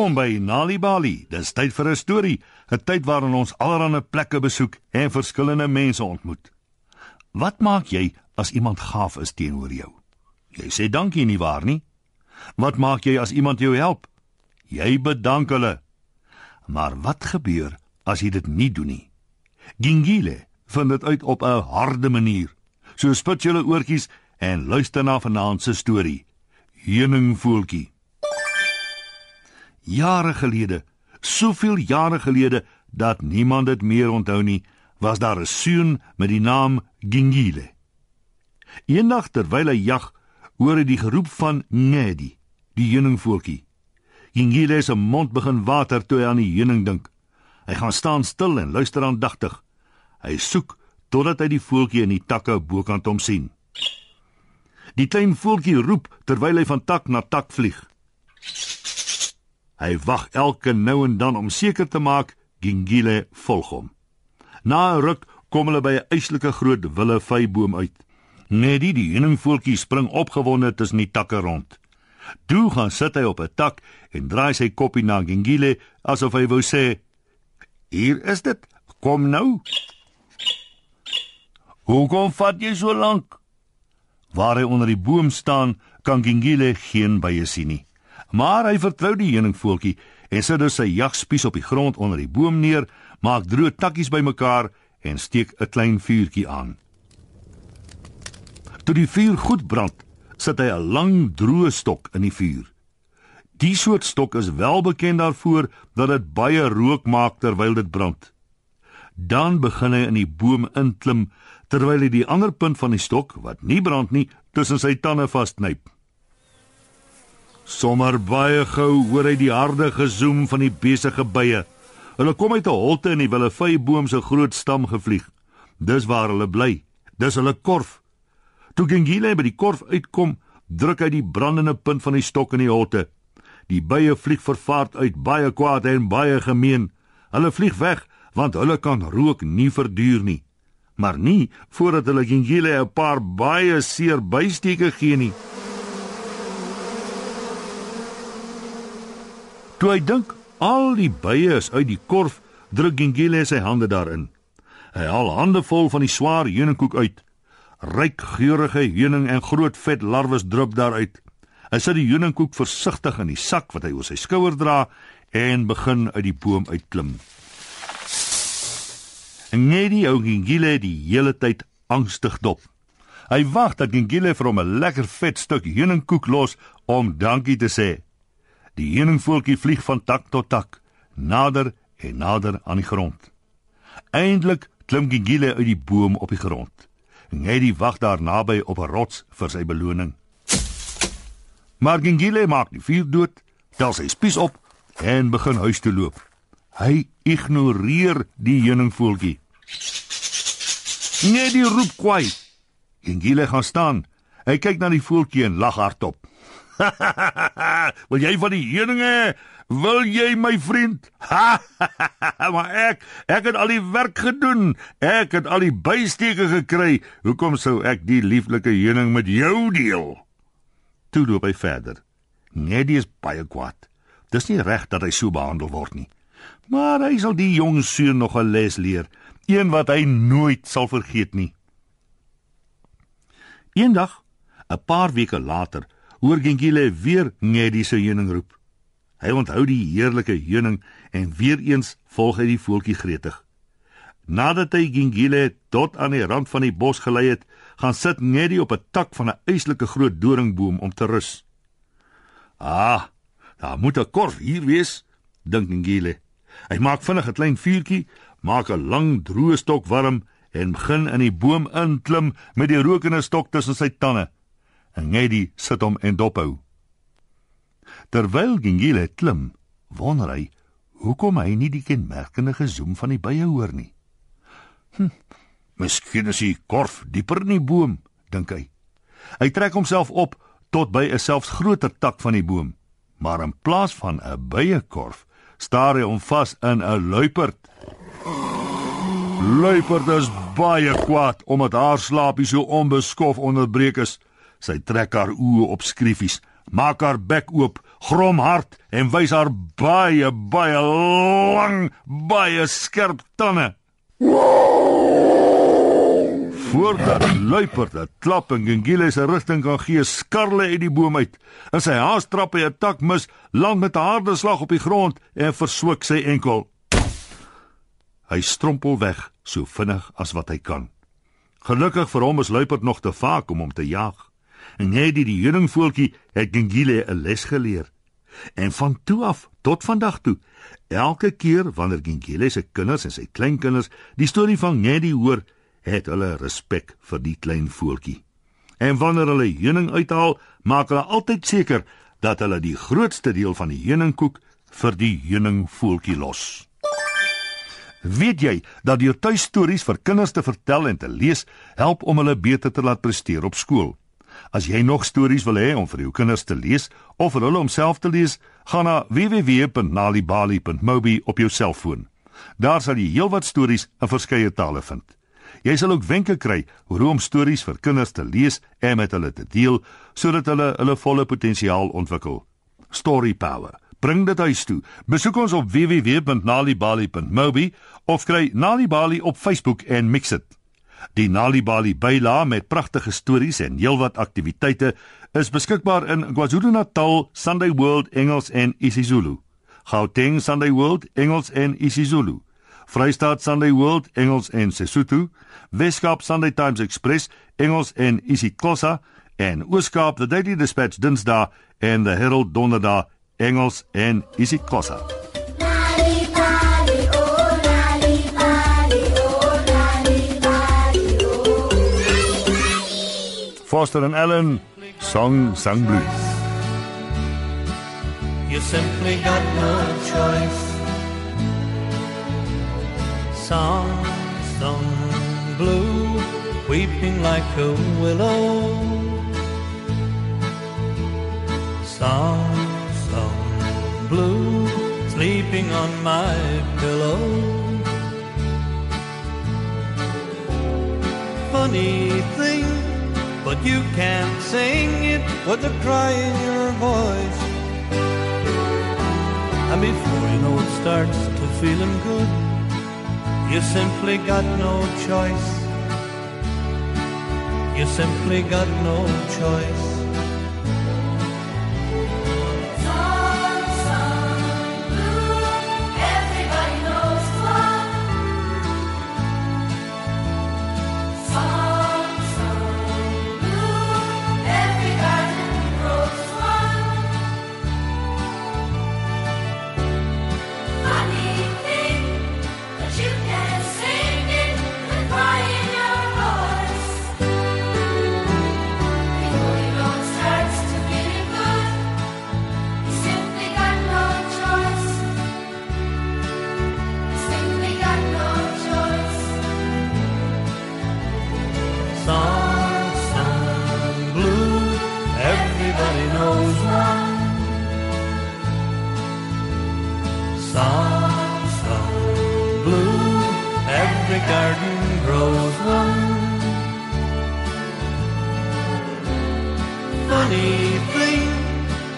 Welkom by Nali Bali. Dis tyd vir 'n storie, 'n tyd waarin ons allerlei plekke besoek en verskillende mense ontmoet. Wat maak jy as iemand gaaf is teenoor jou? Jy sê dankie nie waar nie? Wat maak jy as iemand jou help? Jy bedank hulle. Maar wat gebeur as jy dit nie doen nie? Gingile vind dit uit op 'n harde manier. So spit julle oortjies en luister na vanaand se storie. Heuningvoeltjie. Jare gelede, soveel jare gelede dat niemand dit meer onthou nie, was daar 'n seun met die naam Gingile. Eendag terwyl hy jag, hoor hy die geroep van Ngedi, die heuningvoeltjie. Gingile se mond begin water toe hy aan die heuning dink. Hy gaan staan stil en luister aandagtig. Hy soek totdat hy die voeltjie in die takke bokant hom sien. Die klein voeltjie roep terwyl hy van tak na tak vlieg. Hy wag elke nou en dan om seker te maak Gingile volg hom. Na 'n ruk kom hulle by 'n eislike groot wille vyboom uit. Neddy die heuningvoeltjie spring opgewonde tussen die takke rond. Toe gaan sit hy op 'n tak en draai sy koppie na Gingile asof hy wou sê: "Hier is dit. Kom nou." "Hoekom vat jy so lank?" Waar hy onder die boom staan, kan Gingile geen bye sien nie. Maar hy vertrou die heuningvoeltjie en sit dus sy jagspies op die grond onder die boom neer, maak droë takkies bymekaar en steek 'n klein vuurtjie aan. Toe die vuur goed brand, sit hy 'n lang droë stok in die vuur. Die soort stok is wel bekend daarvoor dat dit baie rook maak terwyl dit brand. Dan begin hy in die boom inklim terwyl hy die ander punt van die stok wat nie brand nie tussen sy tande vasknyp. Sommer baie gou hoor hy die harde gezoem van die besige bye. Hulle kom uit 'n holte in die willevyboom se groot stam gevlieg. Dis waar hulle bly. Dis hulle korf. Toe Gengile by die korf uitkom, druk hy die brandende punt van die stok in die holte. Die bye vlieg vervaard uit, baie kwaad en baie gemeen. Hulle vlieg weg want hulle kan rook nie verduur nie. Maar nie voordat hulle Gengile 'n paar baie seer bysteke gee nie. Toe hy dink al die bye is uit die korf, druk Gengile sy hande daarin. Hy haal hande vol van die swaar heuningkoek uit. Ryk geurende heuning en groot vet larwes drup daaruit. Hy sit die heuningkoek versigtig in die sak wat hy oor sy skouer dra en begin uit die boom uitklim. En Nedi hou Gengile die hele tyd angstig dop. Hy wag dat Gengile vir hom 'n lekker vet stuk heuningkoek los om dankie te sê. Die heuningvoeltjie vlieg van tak tot tak, nader en nader aan die grond. Eindelik klim Gengile uit die boom op die grond. Ngedi wag daar naby op 'n rots vir sy beloning. Maar Gengile maak die vuur dood, tel sy spies op en begin huis toe loop. Hy ignoreer die heuningvoeltjie. Ngedi roep kwaai. Gengile gaan staan. Hy kyk na die voeltjie en lag hardop. wil jy van die heuninge? Wil jy my vriend? maar ek, ek het al die werk gedoen. Ek het al die bysteke gekry. Hoekom sou ek die lieflike heuning met jou deel? Toe loop hy verder. Neddy is baie kwaad. Dis nie reg dat hy so behandel word nie. Maar hy sal die jong seun nog 'n les leer, een wat hy nooit sal vergeet nie. Eendag, 'n paar weke later, hoor Gengile weer Ngedi se heuning roep. Hy onthou die heerlike heuning en weer eens volg hy die voeltjie gretig. Nadat hy Gengile tot aan die rand van die bos gelei het, gaan sit Ngedi op 'n tak van 'n eislike groot doringboom om te rus. Ah, daar moet 'n korf hier wees, dink Gengile. Hy maak vinnig 'n klein vuurtjie, maak 'n lang droë stok warm en begin in die boom inklim met die rokende stok tussen sy tande en Ngedi sit hom en dophou. Terwyl Gingile klim, wonder hy hoekom hy nie die kenmerkende gezoem van die bye hoor nie. Hm, miskien is die korf dieper in die boom, dink hy. Hy trek homself op tot by 'n selfs groter tak van die boom, maar in plaas van 'n byekorf, staar hy hom vas in 'n luiperd. Luiperd is baie kwaad omdat haar slaapie so onbeskof onderbreek is. Sy trek haar oë op skriffies, maak haar bek oop, grom hard en wys haar baie baie lang, baie skerp tande. Voordat luiperd 'n klap in Gengile se rigting kan gee, skarle uit die boom uit. In sy haas trap hy 'n tak mis, land met 'n harde slag op die grond en verswik sy enkel. Hy strompel weg so vinnig as wat hy kan. Gelukkig vir hom is luiperd nog te vaak om hom te jag. Hy het die heuningvoeltjie het Gengile 'n les geleer. En van toe af tot vandag toe, elke keer wanneer Gengile se kinders en sy kleinkinders die storie van Ngedi hoor, het hulle respek vir die klein voeltjie. En wanneer hulle heuning uithaal, maak hulle altyd seker dat hulle die grootste deel van die heuningkoek vir die heuningvoeltjie los. Weet jy dat deur tuistories vir kinders te vertel en te lees help om hulle beter te laat presteer op skool? As jy nog stories wil hê om vir jou kinders te lees of vir hulle om self te lees, gaan na www.nalibali.mobi op jou selfoon. Daar sal jy heelwat stories in verskeie tale vind. Jy sal ook wenke kry hoe om stories vir kinders te lees en met hulle te deel sodat hulle hulle volle potensiaal ontwikkel. Story Power. Bring dit huis toe. Besoek ons op www.nalibali.mobi of kry Nalibali op Facebook en mix dit. Die Nalibali byla met pragtige stories en heelwat aktiwiteite is beskikbaar in KwaZulu-Natal, Sunday World Engels en isiZulu. Gauteng Sunday World Engels en isiZulu. Vrystaat Sunday World Engels en Sesotho, Weskaap Sunday Times Express Engels en isiXhosa en Ooskaap The Daily Dispatch Dinsdae en The Herald Donderdae Engels en isiXhosa. Foster and Allen Song Sung Blues. You simply got no choice. song sung blue, weeping like a willow. Song sung blue, sleeping on my pillow. Funny thing, but you can't sing it with a cry in your voice. And before you know it starts to feeling good you simply got no choice. You simply got no choice. Garden grows one. Funny thing,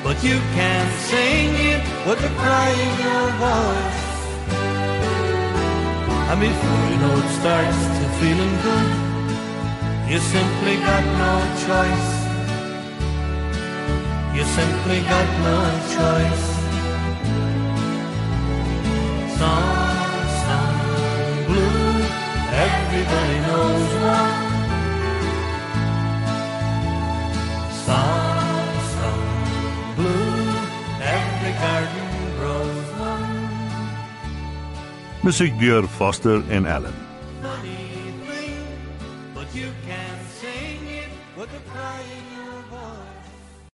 but you can't sing it with a cry in your voice. And before you know it starts to feeling good, you simply got no choice. You simply got no choice. Song everybody knows some blue, every garden grows one. Musiek deur Foster en Allen.